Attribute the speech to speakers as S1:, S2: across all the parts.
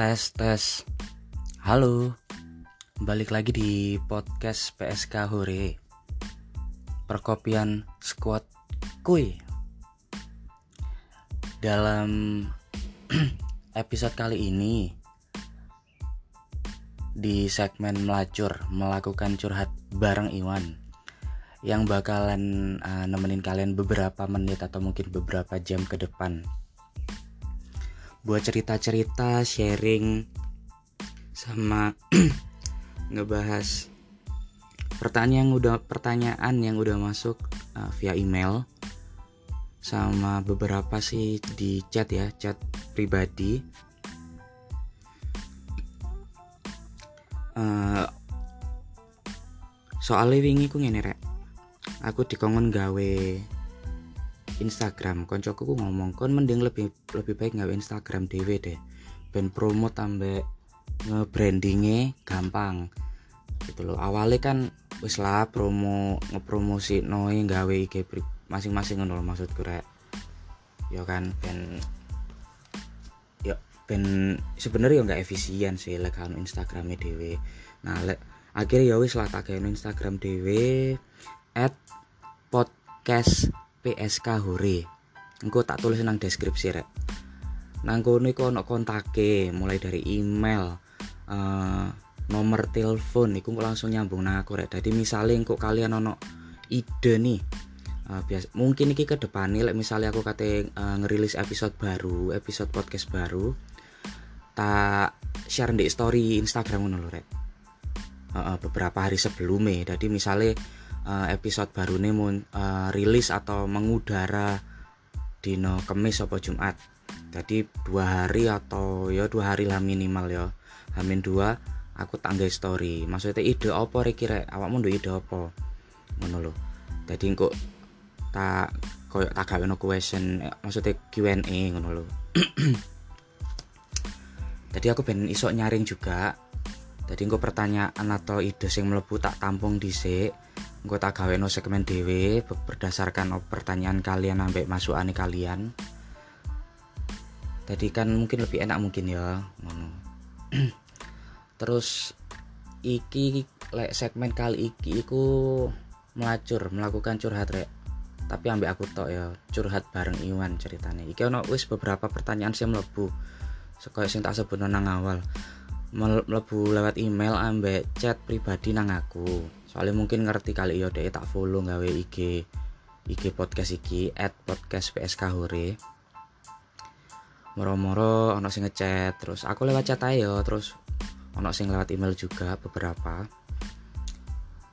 S1: Tes tes. Halo. Balik lagi di podcast PSK Hore. Perkopian Squad Kui. Dalam episode kali ini di segmen melacur melakukan curhat bareng Iwan yang bakalan uh, nemenin kalian beberapa menit atau mungkin beberapa jam ke depan buat cerita-cerita sharing sama ngebahas pertanyaan yang udah pertanyaan yang udah masuk uh, via email sama beberapa sih di chat ya chat pribadi. Uh, soalnya wingi ku ngene rek. Aku dikongkon gawe Instagram. Koncoku ku ngomong kon mending lebih lebih baik nggak Instagram dewe deh. Ben promo tambah nge-brandingnya gampang. Gitu loh. Awalnya kan wis lah promo ngepromosi noe gawe IG masing-masing ngono maksudku rek. Ya kan ben ya ben sebenarnya ya nggak efisien sih lek kan Instagramnya dewe nah lek akhirnya ya wis lah tak Instagram dewe at podcast PSK Hore. Engko tak tulis nang deskripsi rek. Nang kono iku ono kontake mulai dari email uh, nomor telepon iku langsung nyambung nang aku rek. Dadi misalnya engko kalian ono ide nih uh, bias mungkin iki ke depan nih like misalnya aku kate uh, ngerilis episode baru episode podcast baru tak share di story Instagram ngono uh, uh, beberapa hari sebelumnya. Jadi misalnya uh, episode baru ini mau uh, rilis atau mengudara dino kemis atau jumat. Jadi dua hari atau ya dua hari lah minimal ya. Hamin dua aku tangga story. Maksudnya ide apa kira awakmu ndu ide apa? Ngono lho. Jadi kok tak koyo tak gawe no question maksudnya Q&A ngono lho. Jadi aku pengen isok nyaring juga jadi engko pertanyaan atau ide sing mlebu tak tampung dhisik engko tak gawe no segmen dhewe berdasarkan pertanyaan kalian ambek masukane kalian. Jadi kan mungkin lebih enak mungkin ya ngono. Terus iki lek segmen kali iki iku melacur melakukan curhat rek. Tapi ambek aku tok ya curhat bareng Iwan ceritanya iki ono wis beberapa pertanyaan sih mlebu. Sekoyo sing tak sebut nang awal melebu lewat email ambek chat pribadi nang aku. Soalnya mungkin ngerti kali ya deh tak follow gawe IG IG podcast iki at podcast PSK Hore. Moro-moro ono sing ngechat terus aku lewat chat ayo terus ono sing lewat email juga beberapa.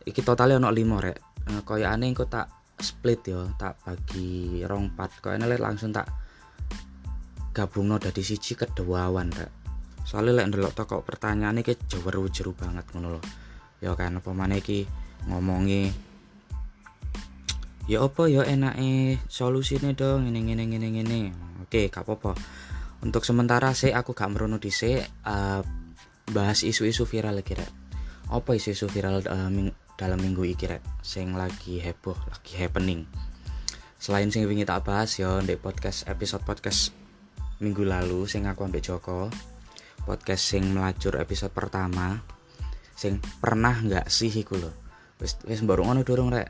S1: Iki totalnya ono limo rek. Koyo aneh kok tak split yo tak bagi rong part koyo langsung tak gabung no dari siji keduawan rek soalnya lek ndelok toko pertanyaan iki jeru-jeru banget ngono lho. Ya kan apa maneh iki ngomongi ya apa ya enake solusine dong ngene ngene ngene ngene. Oke gak apa-apa. Untuk sementara sih aku gak merono dhisik uh, bahas isu-isu viral kira apa isu-isu viral uh, ming dalam minggu iki rek? Sing lagi heboh lagi happening. Selain sing wingi tak bahas ya di podcast episode podcast minggu lalu sing aku ambek Joko podcast sing melacur episode pertama sing pernah nggak sih iku lho. Wis wis baru ngono durung rek.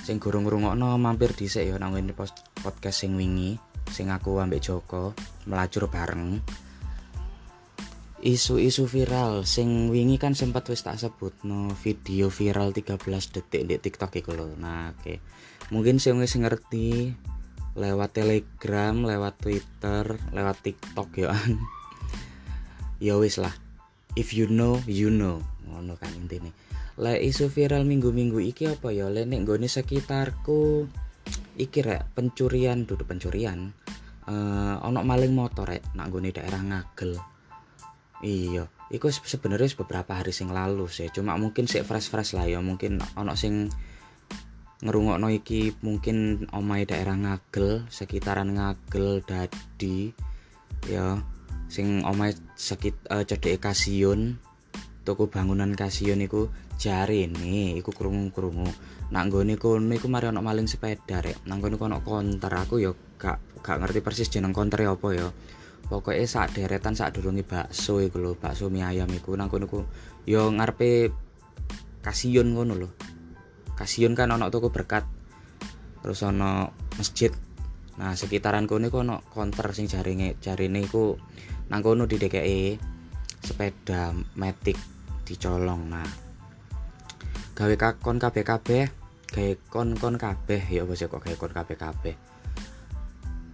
S1: Sing gurung ngrungokno mampir dhisik ya nang ngene podcast sing wingi sing aku ambek Joko melacur bareng. Isu-isu viral sing wingi kan sempat wis tak sebut no video viral 13 detik di TikTok iku lho. Nah oke. Okay. mungkin sing wis ngerti lewat Telegram, lewat Twitter, lewat TikTok ya ya wis lah. If you know you know. Ngono kan intine. Lah isu viral minggu-minggu iki apa ya? Le nek nggone sekitarku iki rek pencurian duduk pencurian uh, ono maling motor rek nak nggone daerah ngagel. Iya iku sebenarnya beberapa hari sing lalu sih. Cuma mungkin sih fresh fresh lah ya. Mungkin ono sing ngerungokno iki mungkin omai daerah ngagel sekitaran ngagel dadi ya sing omahe sakit uh, cedek kasiun. Toko bangunan kasiun iku nih iku krungu-krungu. Nak nggone kono iku mari ana maling sepeda rek. Nang kono ono konter aku ya gak gak ngerti persis jeneng konter apa ya. Pokoknya saat deretan saat durungi bakso iku lho bakso mie ayam iku. Nang kono iku yo ngarepe kasiun ngono lho. Kasiun kan ono toko berkat terus ono masjid. Nah sekitaran kono iku ono konter sing jarine jarine iku nang kono di DKI sepeda metik dicolong nah gawe kakon kabeh kabeh gawe kon kon kabeh. Ya bos kok gawe kon kabeh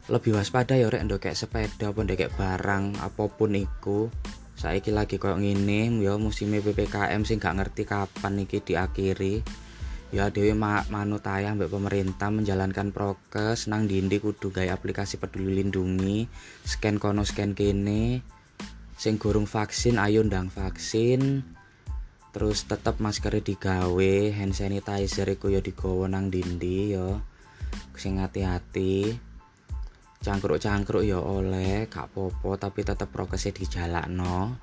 S1: lebih waspada ya rek kayak sepeda apa ndek barang apa pun iku. Saiki lagi koyo ngene ya musim PPKM sing gak ngerti kapan iki diakhiri ya dewe ma manut ayah mbak pemerintah menjalankan prokes nang dindi kudu gawe aplikasi peduli lindungi. Scan kono scan kene. Sing gurung vaksin ayo ndang vaksin. Terus tetep maskernya digawe hand sanitizer iku ya digawa nang dindi ya. Sing hati-hati. Cangkruk-cangkruk ya oleh gak popo tapi tetep prokesnya dijalakno.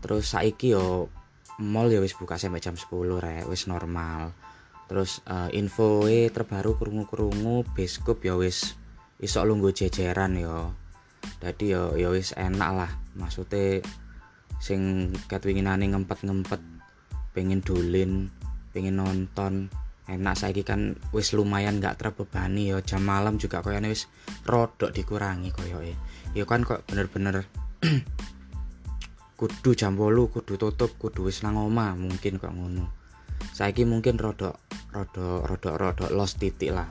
S1: Terus saiki yo mall ya wis buka sampai jam 10 rek. Wis normal. Terus uh, info e terbaru kerungu-kerungu biskup ya wis isok lunggu jejeran yo. Jadi yo yo wis enak lah. Maksudnya sing kat winginane ngempet-ngempet pengen dolin pengen nonton. Enak saiki kan wis lumayan nggak terbebani ya jam malam juga koyoke wis rodok dikurangi koyoke. Ya kan kok bener-bener kudu jam bolu kudu tutup kudu wis nang oma mungkin kok ngono saiki mungkin rodok rodok rodok rodok los titik lah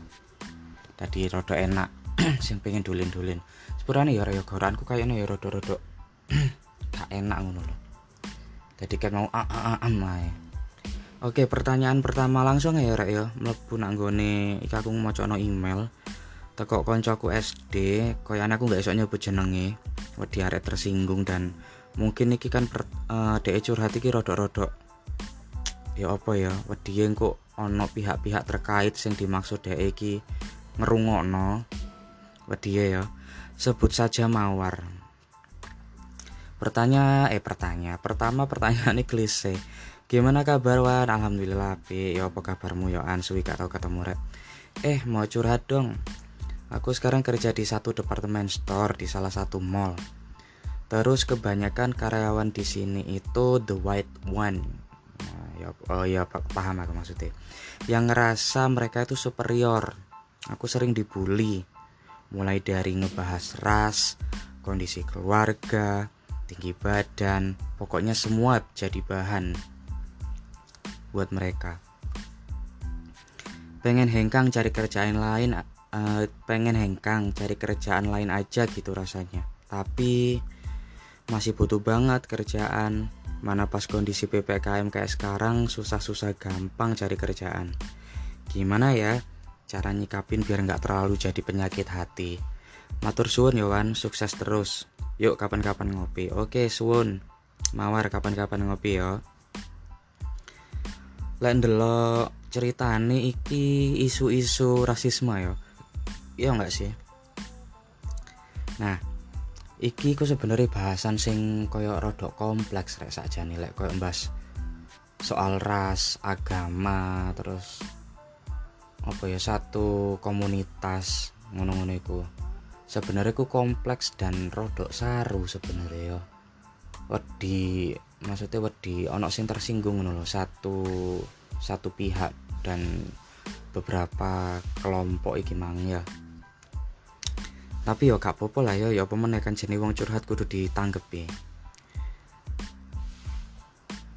S1: tadi rodok enak sing pengen dulin-dulin sepurane ya raya goranku kayaknya ya rodok-rodok gak enak ngono loh jadi kan mau a a a a Oke, pertanyaan pertama langsung ya rek ya. Mlebu nang gone iki aku maca email. Teko koncoku SD, koyane aku nggak iso nyebut jenenge. Tersinggung dan mungkin iki kan per, uh, dhek curhat iki rodok-rodok ya apa ya wedi kok ono pihak-pihak terkait sing dimaksud dhek iki ngerungokno wedi ya sebut saja mawar pertanyaan eh pertanyaan pertama pertanyaan ini klise Gimana kabar Wan? Alhamdulillah api. Ya apa kabarmu ya An? Suwi gak tau ketemu rek. Eh mau curhat dong. Aku sekarang kerja di satu departemen store di salah satu mall. Terus kebanyakan karyawan di sini itu the white one. Nah, ya, oh ya paham aku maksudnya. Yang ngerasa mereka itu superior. Aku sering dibully. Mulai dari ngebahas ras, kondisi keluarga, tinggi badan, pokoknya semua jadi bahan buat mereka pengen hengkang cari kerjaan lain uh, pengen hengkang cari kerjaan lain aja gitu rasanya tapi masih butuh banget kerjaan. Mana pas kondisi PPKM kayak sekarang susah-susah gampang cari kerjaan. Gimana ya cara nyikapin biar nggak terlalu jadi penyakit hati? Matur suwun Yowan. Sukses terus. Yuk kapan-kapan ngopi. Oke suwun. Mawar kapan-kapan ngopi yo. Lek ndelok ceritane iki isu-isu rasisme ya iya enggak sih? Nah iki ku sebenarnya bahasan sing koyo rodok kompleks rek saja nih lek koyo mbas soal ras agama terus apa ya satu komunitas ngono-ngono iku. Sebenarnya ku kompleks dan rodok saru sebenarnya ya. Wedi maksudnya wedi ono sing tersinggung ngono satu satu pihak dan beberapa kelompok iki mang ya tapi yo gak apa lah yo yo apa menekan jenis wong curhat kudu ditanggepi.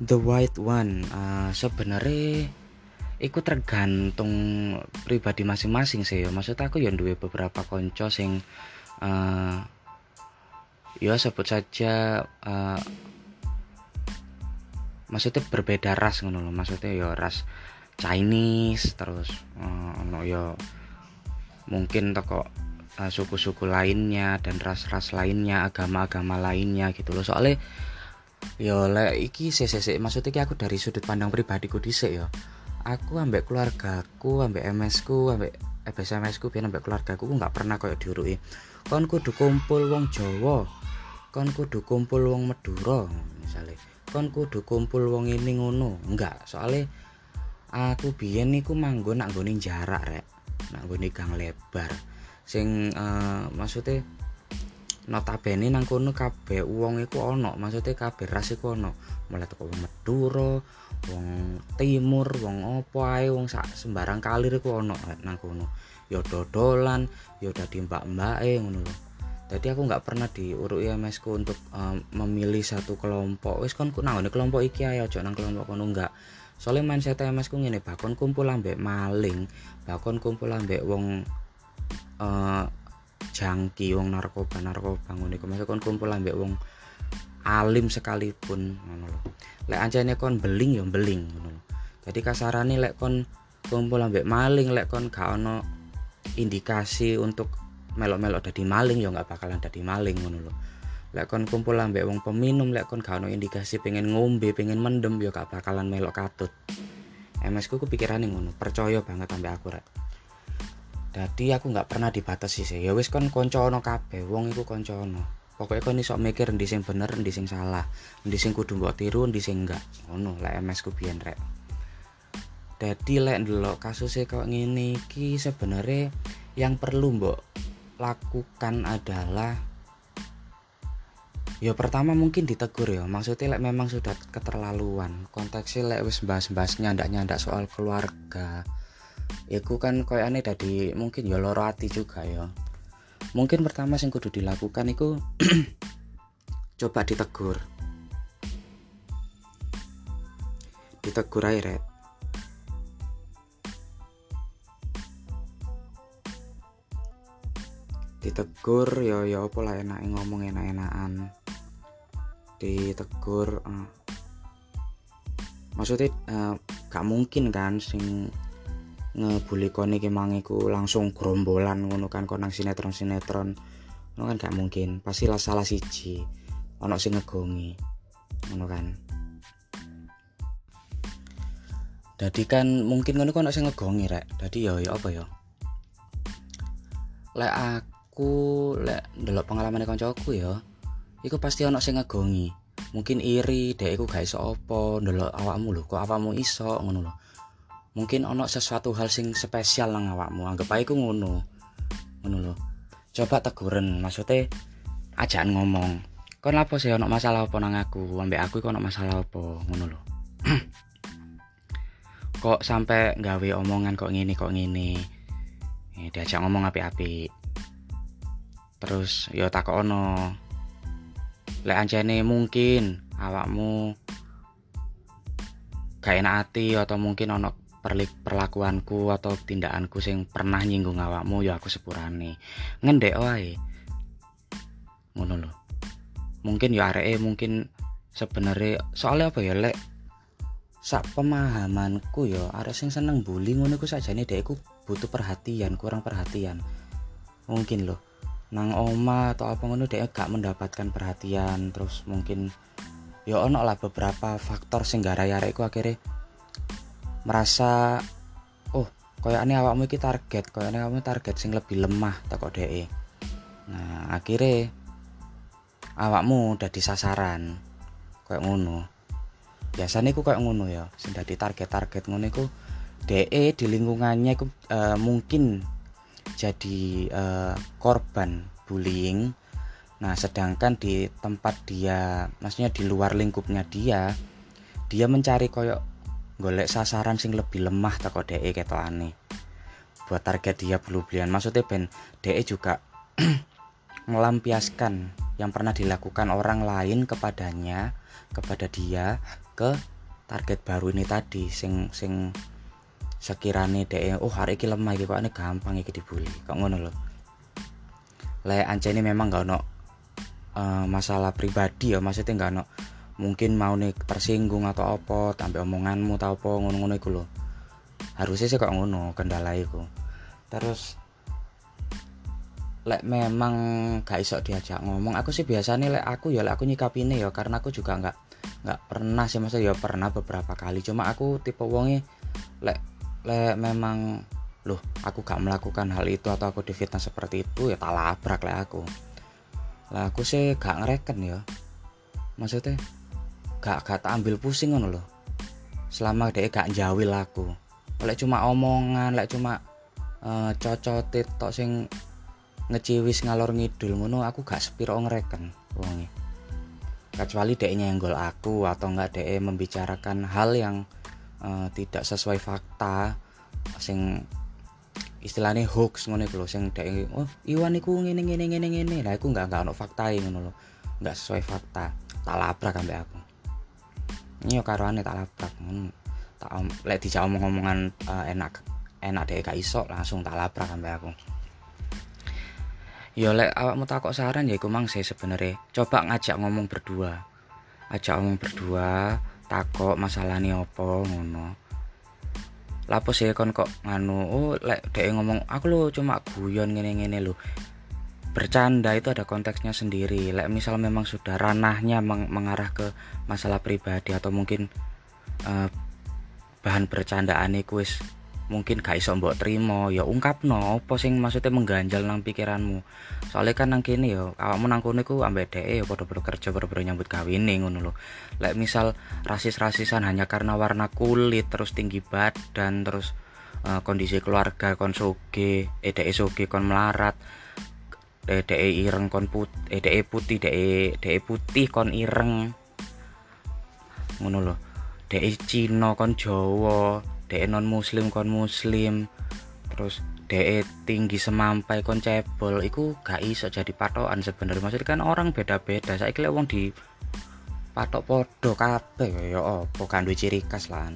S1: The white one uh, sebenarnya iku tergantung pribadi masing-masing sih ya maksud aku ya duwe beberapa konco sing uh, ya sebut saja uh, maksudnya berbeda ras ngono loh maksudnya ya ras Chinese terus uh, ono ya mungkin toko suku-suku lainnya dan ras-ras lainnya agama-agama lainnya gitu loh. Soalnya ya le iki sesek maksudnya aku dari sudut pandang pribadiku dhisik ya. Aku ambek keluargaku ambek MS ku ambek SMS ku biar ambek keluargaku ku nggak pernah koyo diurui kon kudu kumpul wong Jawa kon kudu kumpul wong Madura misalnya kon kudu kumpul wong ini ngono enggak. Soalnya aku biyen niku manggon nak nggone jarak rek. Nak nggone gang lebar sing uh, maksudnya notabene nang kono kabeh wong iku ono maksudnya kabeh ras iku ono. Mulai teko wong Madura wong timur wong opo ae wong sak sembarang kalir iku ono nang kono. Ya dodolan ya dadi mbak-mbake ngono lho. Jadi aku nggak pernah diurui MS ku untuk um, memilih satu kelompok. Wis kon nang kelompok iki ae aja nang kelompok kono enggak soalnya mindset MS ku ngene bakon kumpul ambek maling bakon kumpul ambek wong uh, jangki wong narkoba narkoba ngono iku. Kon kumpul ambek wong alim sekalipun ngono lho. Lek ancene kon beling ya beling ngono lho. Jadi kasarane lek kon kumpul ambek maling lek kon gak ono indikasi untuk melok-melok dadi maling ya nggak bakalan dadi maling ngono lho. Lek kon kumpul ambek wong peminum lek kon gak ono indikasi pengen ngombe pengen mendem ya gak bakalan melok katut. MS ku kepikiran ngono percaya banget ambek aku rek jadi aku nggak pernah dibatasi sih. Ya wis kon konco ono kabeh wong iku konco ono. Pokoknya kon iso mikir ndi sing bener ndi sing salah ndi sing kudu mbok tiru ndi sing enggak. Ngono lek MS ku biyen rek. Jadi lek ndelok kasusnya kok ngene iki sebenarnya yang perlu mbok lakukan adalah ya pertama mungkin ditegur ya. Maksudnya lek memang sudah keterlaluan. Konteksnya lek wis bahas-bahas nyandak-nyandak soal keluarga Iku kan koyo aneh tadi mungkin ya loro hati juga ya. Mungkin pertama sing kudu dilakukan iku coba ditegur. Ditegur aja rek. Ditegur ya ya apa lah enak ngomong enak-enakan. Ditegur uh. Maksudnya uh, gak mungkin kan sing ngebuli kon iki mangiku langsung gerombolan ngono kan kon nang sinetron-sinetron ngono kan gak mungkin pasti lah salah siji ono sing ngegongi ngono kan Dadi kan mungkin ngono kan ono sing ngegongi rek. Dadi ya ya apa ya? Lek aku lek ndelok pengalaman kancaku ya, iku pasti ono sing ngegongi. Mungkin iri, dek iku gak iso apa, ndelok awakmu lho, kok awakmu iso ngono lho mungkin ono sesuatu hal sing spesial nang awakmu. Anggap aja ngono. Ngono lo coba teguren maksudnya ajaan ngomong. Kon apa sih ono masalah apa nang aku? Ambek aku kok ono masalah apa? Ngono lo kok sampai gawe omongan kok ngini kok ngini eh, diajak ngomong api-api terus yo tak ono. Lek ancene mungkin awakmu gak enak hati atau mungkin ono perlakuanku atau tindakanku sing pernah nyinggung awakmu ya aku sepurane. Ngendek wae. Ngono lho. Mungkin ya areke mungkin sebenarnya soalnya apa ya lek sak pemahamanku ya arek sing seneng bully ngono ku sajane dekku butuh perhatian kurang perhatian. Mungkin loh nang oma atau apa ngono dek gak mendapatkan perhatian terus mungkin ya ono lah beberapa faktor sing garai arekku akhirnya merasa oh ini awakmu iki target kayak ini awakmu target sing lebih lemah tak kok DE nah akhirnya awakmu udah di sasaran kayak ngono. Biasanya aku kayak ngono ya sing di target-target ngono iku DE di lingkungannya iku uh, mungkin jadi uh, korban bullying. Nah sedangkan di tempat dia maksudnya di luar lingkupnya dia dia mencari koyok golek sasaran sing lebih lemah teko DE ketokane buat target dia belu-belian maksudnya ben DE juga melampiaskan yang pernah dilakukan orang lain kepadanya kepada dia ke target baru ini tadi. Sing sing sekiranya DE oh hari ini lemah iki kok ini gampang iki dibully. Kok ngono loh le ini memang gak ono uh, masalah pribadi ya. Maksudnya gak ono mungkin mau nih tersinggung atau apa tambah omonganmu tau apa ngono-ngono iku lho. Harusnya sih kok ngono kendala iku. Terus lek memang gak iso diajak ngomong aku sih biasanya lek aku ya lek aku nyikapine ya karena aku juga nggak nggak pernah sih masa ya pernah beberapa kali. Cuma aku tipe wonge lek lek memang loh aku gak melakukan hal itu atau aku difitnah seperti itu ya tak labrak lek aku. Lah aku sih gak ngereken ya. Maksudnya gak gak tak ambil pusing ngono loh selama dia gak jawil aku. Lek cuma omongan lek cuma uh, cocotit tok sing ngeciwis ngalor ngidul ngono aku gak sepiro ngereken wonge. Kecuali dia nyenggol aku atau enggak dia membicarakan hal yang uh, tidak sesuai fakta sing istilahnya hoax ngono iku sing dia oh Iwan iku ngene ngene ngene ngene. Lah iku enggak enggak ono fakta ngono lho. Enggak sesuai fakta. Tak labrak ambek aku yo karoane tak labrak ngono. Tak lek dijak omong-omongan uh, enak enak deh gak iso langsung tak labrak ambek aku. Ya lek awakmu takok saran ya iku mang sih sebenarnya coba ngajak ngomong berdua. Ajak ngomong berdua takok masalahnya apa ngono. Lapo sih kon kok nganu oh lek dek ngomong aku lo cuma guyon ngene-ngene lo bercanda itu ada konteksnya sendiri. Lek misal memang sudah ranahnya meng mengarah ke masalah pribadi atau mungkin uh, bahan bercandaan iku mungkin gak iso mbok trimo ya ungkapno apa sing maksudnya mengganjal nang pikiranmu? Soalnya kan nang kene ya awakmu nang kono iku ambek dhek ya padha kerja padha nyambut kawine ngono lho. Lek misal rasis-rasisan hanya karena warna kulit terus tinggi badan terus uh, kondisi keluarga kon soge eh dhek soge kon melarat eh dhek ireng kon put eh dhek putih dhek dhek putih kon ireng. Ngono lho. Dhek Cina kon Jawa dek non muslim kon muslim. Terus dek tinggi semampai kon cebol. Iku gak iso jadi patokan sebenarnya. Maksudnya kan orang beda-beda. Saya kira wong di patok podo kabeh ya apa kan duwe ciri khas lah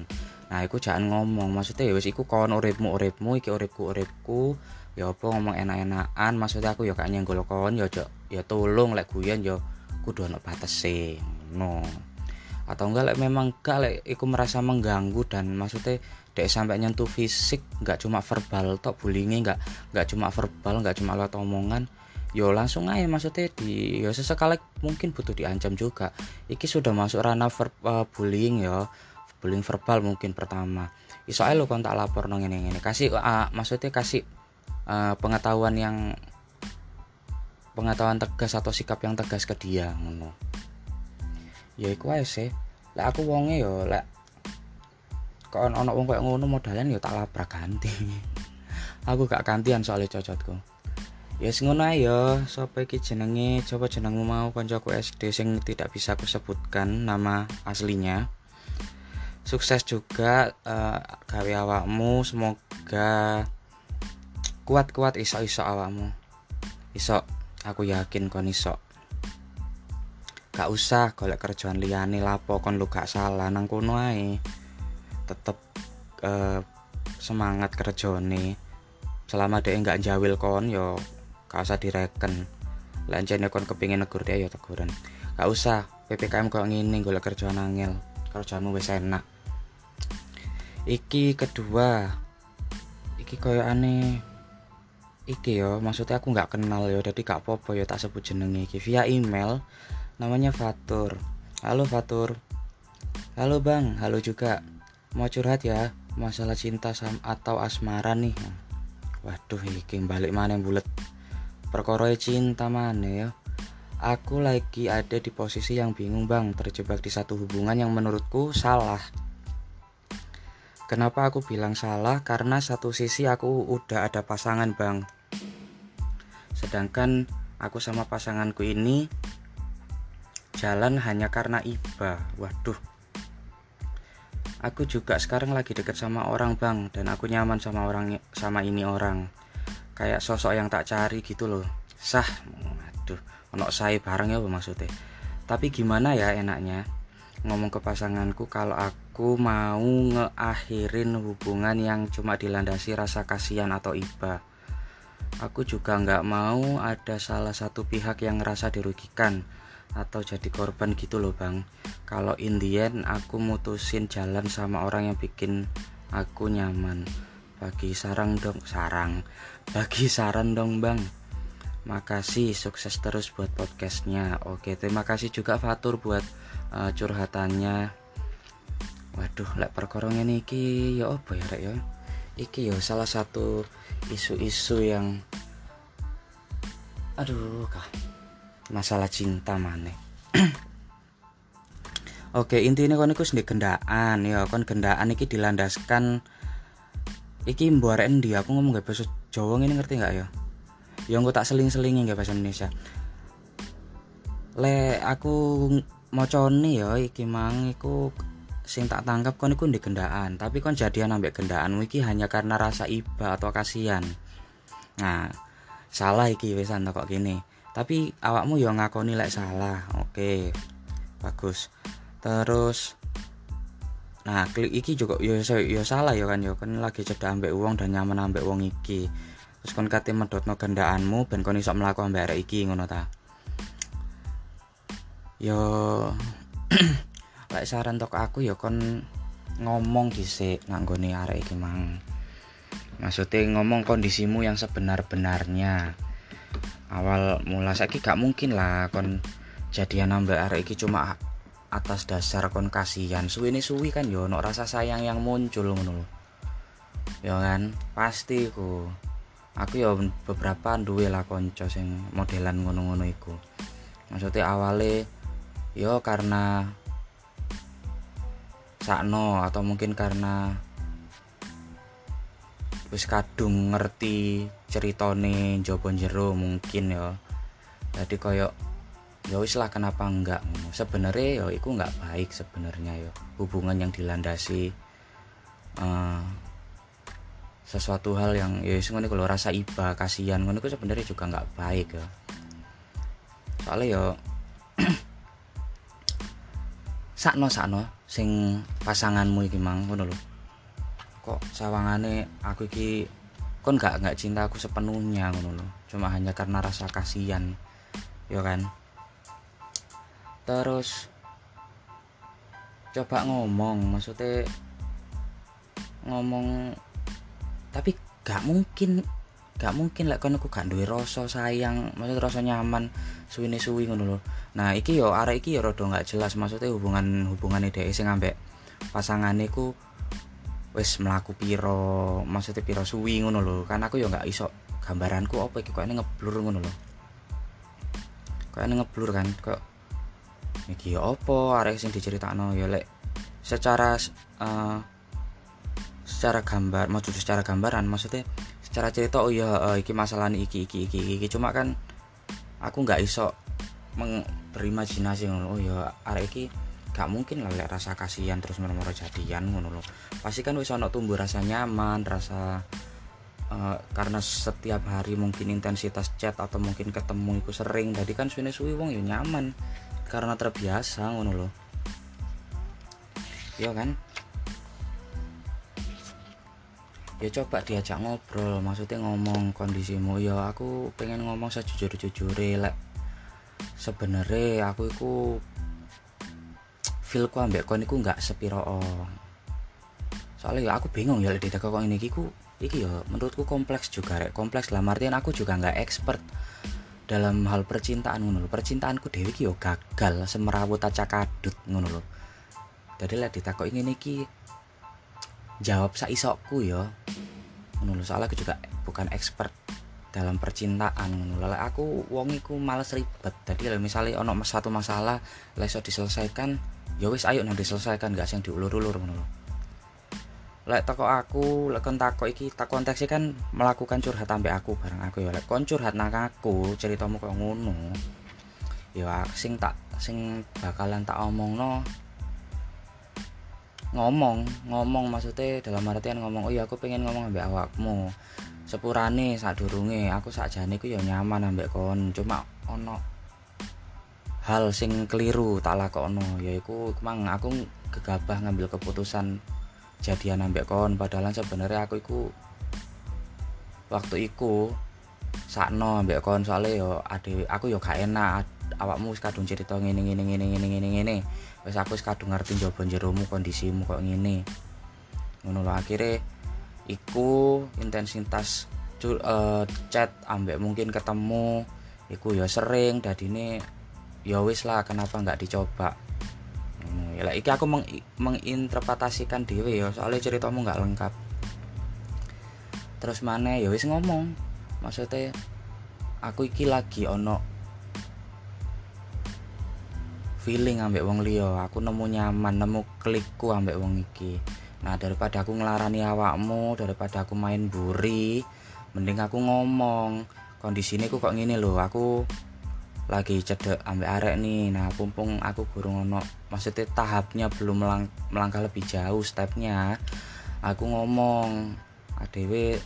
S1: nah iku jangan ngomong. Maksudnya ya wis iku kon uripmu uripmu iki uripku uripku ya apa ngomong enak-enakan maksudnya aku ya gak nyenggol kon ya ya tolong lek guyon ya kudu ono batese no atau enggak lek memang gak lek iku merasa mengganggu dan maksudnya dek sampai nyentuh fisik nggak cuma verbal tok bullyingnya nggak nggak cuma verbal nggak cuma lewat omongan yo langsung aja maksudnya di yo sesekali mungkin butuh diancam juga. Iki sudah masuk ranah ver, uh, bullying ya bullying verbal mungkin pertama. Iso aja lo kontak lapor nong ini ini kasih uh, maksudnya kasih uh, pengetahuan yang pengetahuan tegas atau sikap yang tegas ke dia ngono. Ya iku aja sih. Lah aku wonge yo lah kok ono wong koyo ngono modalan ya tak labrak ganti. Aku gak gantian soalnya cocotku. Ya yes, ngono ae ya sapa iki jenenge? Coba jenengmu mau? Kancaku SD sing tidak bisa aku sebutkan nama aslinya. Sukses juga uh, gawe awakmu. Semoga kuat-kuat iso-iso awakmu iso aku yakin kon iso. Gak usah golek kerjaan liyane lapo kon lu gak salah nang kono ae. Tetep uh, semangat kerjone selama dia nggak jawil kon yo gak usah direken. Lancene kon kepingin negur dia yo teguran. Gak usah PPKM kok ngini golek kerjaan angel. Kerjaanmu wis enak. Iki kedua. Iki koyo aneh iki yo maksudnya aku nggak kenal yo jadi gak popo yo tak sebut jenenge iki. Via email namanya Fatur. Halo Fatur. Halo bang. Halo juga. Mau curhat ya masalah cinta sam atau asmara nih? Waduh iki balik mana bulet. Perkara cinta mana ya aku lagi ada di posisi yang bingung bang. Terjebak di satu hubungan yang menurutku salah kenapa aku bilang salah? Karena satu sisi aku udah ada pasangan bang. Sedangkan aku sama pasanganku ini jalan hanya karena iba. Waduh. Aku juga sekarang lagi deket sama orang bang dan aku nyaman sama orang sama ini orang. Kayak sosok yang tak cari gitu loh. Sah aduh onok saya bareng ya maksudnya. Tapi gimana ya enaknya ngomong ke pasanganku kalau aku mau ngeakhirin hubungan yang cuma dilandasi rasa kasihan atau iba. Aku juga nggak mau ada salah satu pihak yang ngerasa dirugikan atau jadi korban gitu loh bang. Kalau Indian aku mutusin jalan sama orang yang bikin aku nyaman. Bagi sarang dong sarang. Bagi saran dong bang. Makasih sukses terus buat podcastnya. Oke terima kasih juga Fatur buat uh, curhatannya. Waduh lek perkorongnya iki ya apa ya rek ya? Iki ya salah satu isu-isu yang aduh kah masalah cinta mana Oke intinya kon iku sendiri gendaan ya. Kon gendaan iki dilandaskan. Iki mbuaren di aku ngomong gak bahasa Jawa ini ngerti nggak ya? Ya engko tak seling-selingi nggak bahasa Indonesia. Le aku macane ya iki mang iku sing tak tangkap kon iku di gendaan. Tapi kon jadian ambek gendaan iki hanya karena rasa iba atau kasihan. Nah salah iki wisan kok gini tapi awakmu ya ngakoni lek salah. Oke bagus. Terus nah klik iki juga ya ya salah ya kan ya. Kan lagi cedak ambek uang dan nyaman ambek uang iki. Terus kon kate medotno gendaanmu ben kon iso mlaku ambek arek iki ngono ta yo lek saran tok aku ya kon ngomong dhisik nganggone arek iki mang. Maksudnya ngomong kondisimu yang sebenar-benarnya. Awal mula saiki gak mungkin lah kon jadian nambah arek iki cuma atas dasar kon kasihan. Suwi suwi kan yo no rasa sayang yang muncul ngono ya kan pasti ku aku ya beberapa duwe lah konco sing modelan ngono-ngono iku. Maksudnya awale yo karena sakno atau mungkin karena wis kadung ngerti ceritane jopo jero mungkin ya jadi koyok ya wis lah kenapa enggak? Sebenarnya ya itu enggak baik sebenarnya ya hubungan yang dilandasi uh, sesuatu hal yang ya ngono kalau rasa iba kasihan ngono itu sebenarnya juga enggak baik ya soalnya ya sakno sakno sing pasanganmu iki mang ngono lho. Kok sawangane aku iki kon gak nggak cinta aku sepenuhnya ngono lho. Cuma hanya karena rasa kasihan ya kan? Terus coba ngomong maksudnya ngomong tapi gak mungkin gak mungkin lah kan aku gak duwe rasa sayang. Maksudnya rasa nyaman suwine suwi ngono lho. Nah iki yo arek iki yo rada gak jelas. Maksudnya hubungan hubungan ide sing ambek pasangane ku wis melaku piro maksudnya piro suwi ngono lho. Kan aku yo gak iso gambaranku apa iki kok ngeblur ngono lho. Kok ngeblur kan kok iki ya apa? Arek sing diceritakno ya lek secara uh, secara gambar maksud secara gambaran maksudnya secara cerita oh ya uh, iki masalah iki iki iki iki. Cuma kan aku nggak iso berimajinasi ngono. Oh ya arek iki gak mungkin lah lek rasa kasihan terus meremor jadian ngono lho. Pasti kan wis ono tumbuh rasa nyaman rasa uh, karena setiap hari mungkin intensitas chat atau mungkin ketemu itu sering. Jadi kan suwe suwi wong ya nyaman karena terbiasa ngono loh ya kan ya coba diajak ngobrol maksudnya ngomong kondisimu. Ya aku pengen ngomong sejujur-jujur lek sebenarnya aku itu feelku ambek kon iku nggak sepiro soalnya ya aku bingung ya di kok ini kiku iki ya menurutku kompleks juga rek. Kompleks lah artian aku juga nggak expert dalam hal percintaan ngono percintaanku dewi ki yo gagal semerawut acak kadut ngono lho. Jadi lah ditakok ingin iki jawab isokku yo. Ngono lho soalnya aku juga bukan expert dalam percintaan ngono aku wong iku males ribet. Jadi lah misalnya ono satu masalah leso diselesaikan ya wis ayo nanti diselesaikan gak sing diulur-ulur lho. Lek toko aku lek kon tako iki tak konteks kan melakukan curhat sampai aku bareng aku ya lek kon curhat nang aku ceritamu kok ngono ya sing tak sing bakalan tak omong no ngomong ngomong maksudnya dalam artian ngomong oh iya aku pengen ngomong ambek awakmu. Sepurane saat durunge aku sakjane ku ya nyaman ambek kon cuma ono hal sing keliru tak lakono yaiku emang aku gegabah ngambil keputusan jadian ambek kon padahal sebenarnya aku iku waktu iku sakno ambek kon soalnya yo ade aku yo gak enak awakmu wis kadung cerita ngene ngene ngene ngene ngene ngene. Wis aku wis kadung ngerti njaba jeromu kondisimu kok ngene. Ngono lho akhirnya iku intensitas uh, chat ambek mungkin ketemu iku ya sering dadine ya wis lah kenapa nggak dicoba? Ya iki aku meng menginterpretasikan dhewe ya soalnya ceritamu nggak lengkap. Terus mana ya wis ngomong. Maksudnya aku iki lagi ono feeling ambek wong liya. Aku nemu nyaman nemu klikku ambek wong iki. Nah daripada aku ngelarani awakmu daripada aku main buri mending aku ngomong. Kondisi ini kok ngene loh aku lagi cedek ambek arek nih nah pumpung aku gurung ono maksudnya tahapnya belum melang melangkah lebih jauh stepnya aku ngomong adewe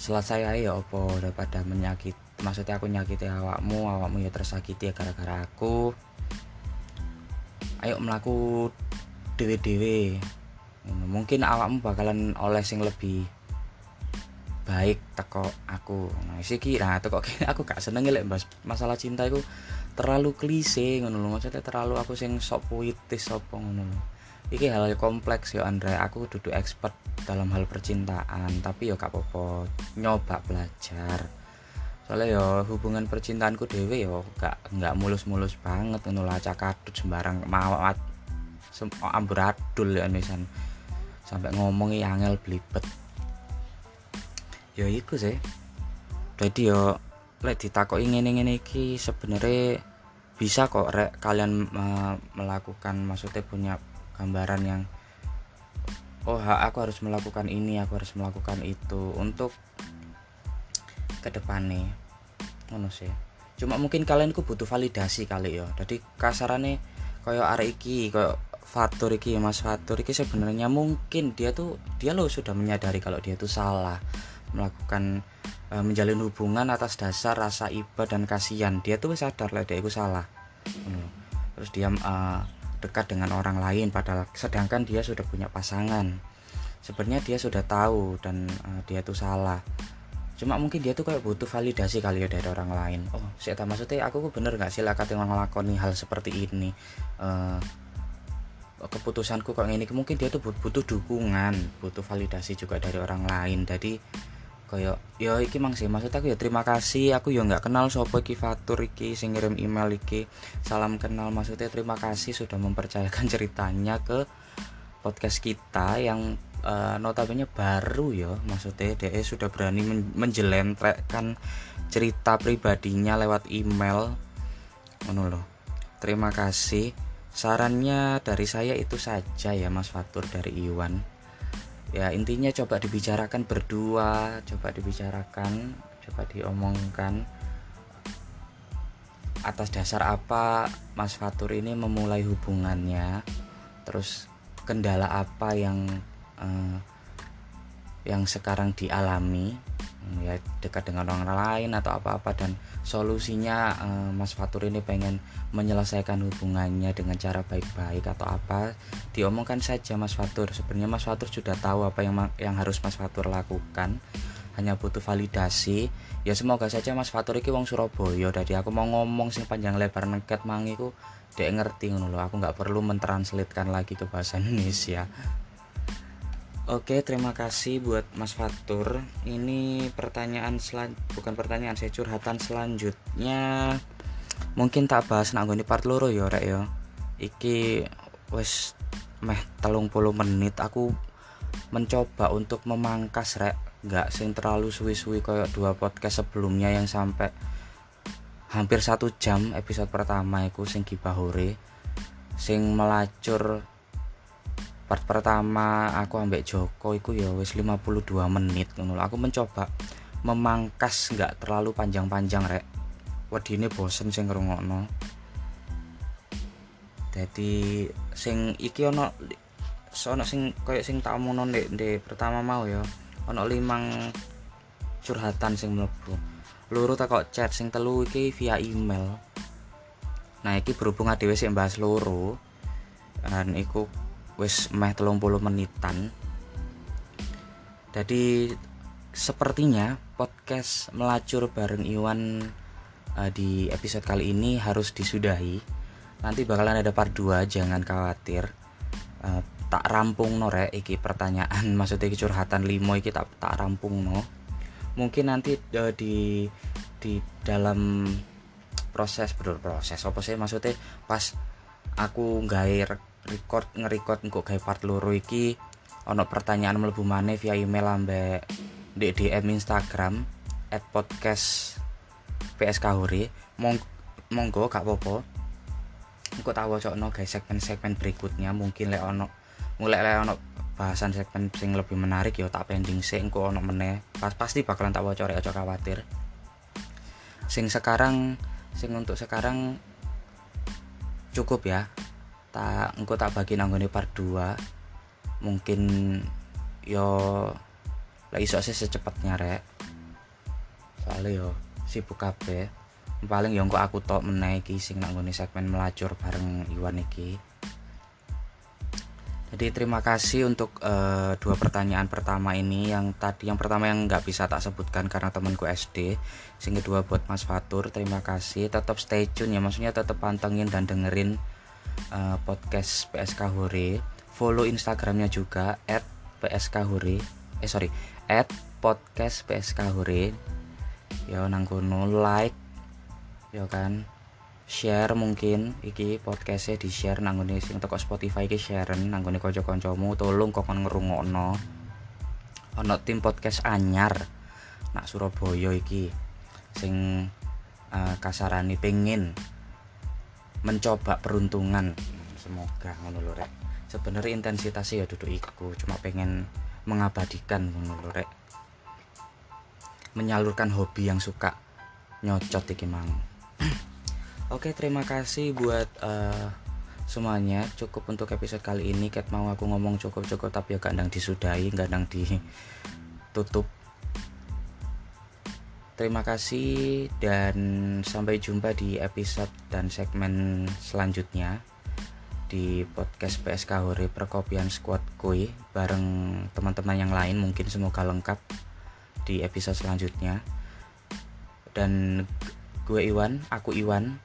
S1: selesai aja ya opo daripada menyakit maksudnya aku nyakiti awakmu awakmu ya tersakiti ya gara-gara aku. Ayo melaku dewe-dewe mungkin awakmu bakalan oleh sing lebih baik teko aku. Nah siki nah teko aku gak seneng lek bahas masalah cinta itu terlalu klise ngono lho. Maksudnya terlalu aku sing sok puitis apa ngono lho. Iki hal kompleks ya Andre. Aku duduk expert dalam hal percintaan tapi ya gak apa-apa. Nyoba belajar soalnya ya hubungan percintaanku dewe ya gak nggak mulus-mulus banget ngono lah cakadut sembarang mawat sem amburadul ya nisan sampai ngomongi angel belibet ya iku sih. Jadi ya lek ditakoki ngene-ngene iki sebenarnya bisa kok rek kalian uh, melakukan maksudnya punya gambaran yang oh aku harus melakukan ini aku harus melakukan itu. Untuk ke depannya ngono sih. Cuma mungkin kalian ku butuh validasi kali ya. Jadi kasarannya kayak arek iki kayak Fatur iki Mas Fatur iki sebenarnya mungkin dia tuh dia lo sudah menyadari kalau dia tuh salah. Melakukan e, menjalin hubungan atas dasar rasa iba dan kasihan. Dia tuh sadar lah dia itu salah. Terus dia e, dekat dengan orang lain padahal sedangkan dia sudah punya pasangan. Sebenarnya dia sudah tahu dan e, dia tuh salah cuma mungkin dia tuh kayak butuh validasi kali ya dari orang lain. Oh. Saya tak maksudnya aku bener nggak sih yang ngelakoni hal seperti ini? Uh, keputusanku kok ini mungkin dia tuh butuh dukungan butuh validasi juga dari orang lain. Jadi kayak ya iki mang sih maksud aku ya terima kasih. Aku ya nggak kenal sopo iki fatur iki sing ngirim email iki. Salam kenal maksudnya terima kasih sudah mempercayakan ceritanya ke podcast kita yang uh, notabene baru ya maksudnya DE sudah berani men menjelentrekkan cerita pribadinya lewat email. Ngono loh terima kasih. Sarannya dari saya itu saja ya Mas Fatur dari Iwan. Ya intinya coba dibicarakan berdua coba dibicarakan coba diomongkan. Atas dasar apa Mas Fatur ini memulai hubungannya? Terus kendala apa yang uh, yang sekarang dialami ya dekat dengan orang lain atau apa-apa dan solusinya uh, Mas Fatur ini pengen menyelesaikan hubungannya dengan cara baik-baik atau apa diomongkan saja Mas Fatur. Sebenarnya Mas Fatur sudah tahu apa yang yang harus Mas Fatur lakukan hanya butuh validasi. Ya semoga saja Mas Fatur iki wong Surabaya dari aku mau ngomong sing panjang lebar neket mangiku dek ngerti ngono aku nggak perlu mentranslatekan lagi ke bahasa Indonesia Oke, terima kasih buat Mas Fatur. Ini pertanyaan selan bukan pertanyaan, saya curhatan selanjutnya. Mungkin tak bahas nang ini part loro ya, rek ya. Iki wes meh telung puluh menit aku mencoba untuk memangkas rek nggak sing terlalu suwi-suwi kayak dua podcast sebelumnya yang sampai hampir satu jam episode pertama itu sing gibahore sing melacur part pertama aku ambek Joko iku ya wis 52 menit ngono aku mencoba memangkas nggak terlalu panjang-panjang rek. Wedine bosen sing ngrungokno. Jadi sing iki ono sono sing koyo sing tak omongno ndek ndek pertama mau ya ono limang curhatan sing mlebu. Loro tak kok chat sing telu iki via email. Nah iki berhubung dhewe sing bahas loro dan iku wis meh 30 menitan. Jadi sepertinya podcast melacur bareng Iwan uh, di episode kali ini harus disudahi. Nanti bakalan ada part 2 jangan khawatir. Uh, tak rampung no rek iki pertanyaan. Maksudnya iki curhatan limo iki tak tak rampung no mungkin nanti uh, di di dalam proses berproses apa sih maksudnya? Pas aku gair record nge-record engko gawe part loro iki. Ana pertanyaan mlebu maneh via email ambek di DM Instagram at podcast PSK Hore. Mong monggo gak apa-apa. Engko tak wacokno guys segmen-segmen berikutnya. Mungkin lek ono mulai lek ono bahasan segmen sing lebih menarik ya tak pending sih engko ono meneh pas pasti bakalan tak waca aja khawatir. Sing sekarang sing untuk sekarang cukup ya tak engko tak bagi nanggone part 2 mungkin yo lah iso sih secepatnya rek. Soalnya yo sibuk kabeh. Paling yo aku tok meneh iki sing nang segmen melacur bareng Iwan iki. Jadi terima kasih untuk uh, dua pertanyaan pertama ini yang tadi yang pertama yang nggak bisa tak sebutkan karena temanku SD sing kedua buat Mas Fatur. Terima kasih. Tetap stay tune ya maksudnya tetap pantengin dan dengerin uh, podcast PSK Hore. Follow Instagramnya juga at PSK Hore. Eh sorry at podcast PSK Hore. Ya nang like. Ya kan share mungkin. Iki podcastnya di share nanggone sing toko Spotify iki share nanggone kanca-kancamu. Tolong kok ngrungokno. Ono tim podcast anyar nak Surabaya iki sing uh, kasarani pengen mencoba peruntungan semoga ngono lho rek sebenarnya intensitasnya ya duduk iku cuma pengen mengabadikan ngono lho rek menyalurkan hobi yang suka nyocot iki mang Oke, terima kasih buat uh, semuanya. Cukup untuk episode kali ini. Kat mau aku ngomong cukup-cukup tapi ya kadang disudahi, kadang ditutup. Terima kasih dan sampai jumpa di episode dan segmen selanjutnya di podcast PSK Hore Perkopian Squad Koi bareng teman-teman yang lain mungkin semoga lengkap di episode selanjutnya. Dan gue Iwan aku Iwan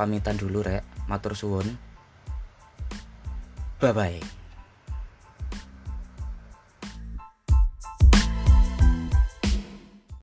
S1: pamitan dulu rek. Matur suwun. Bye bye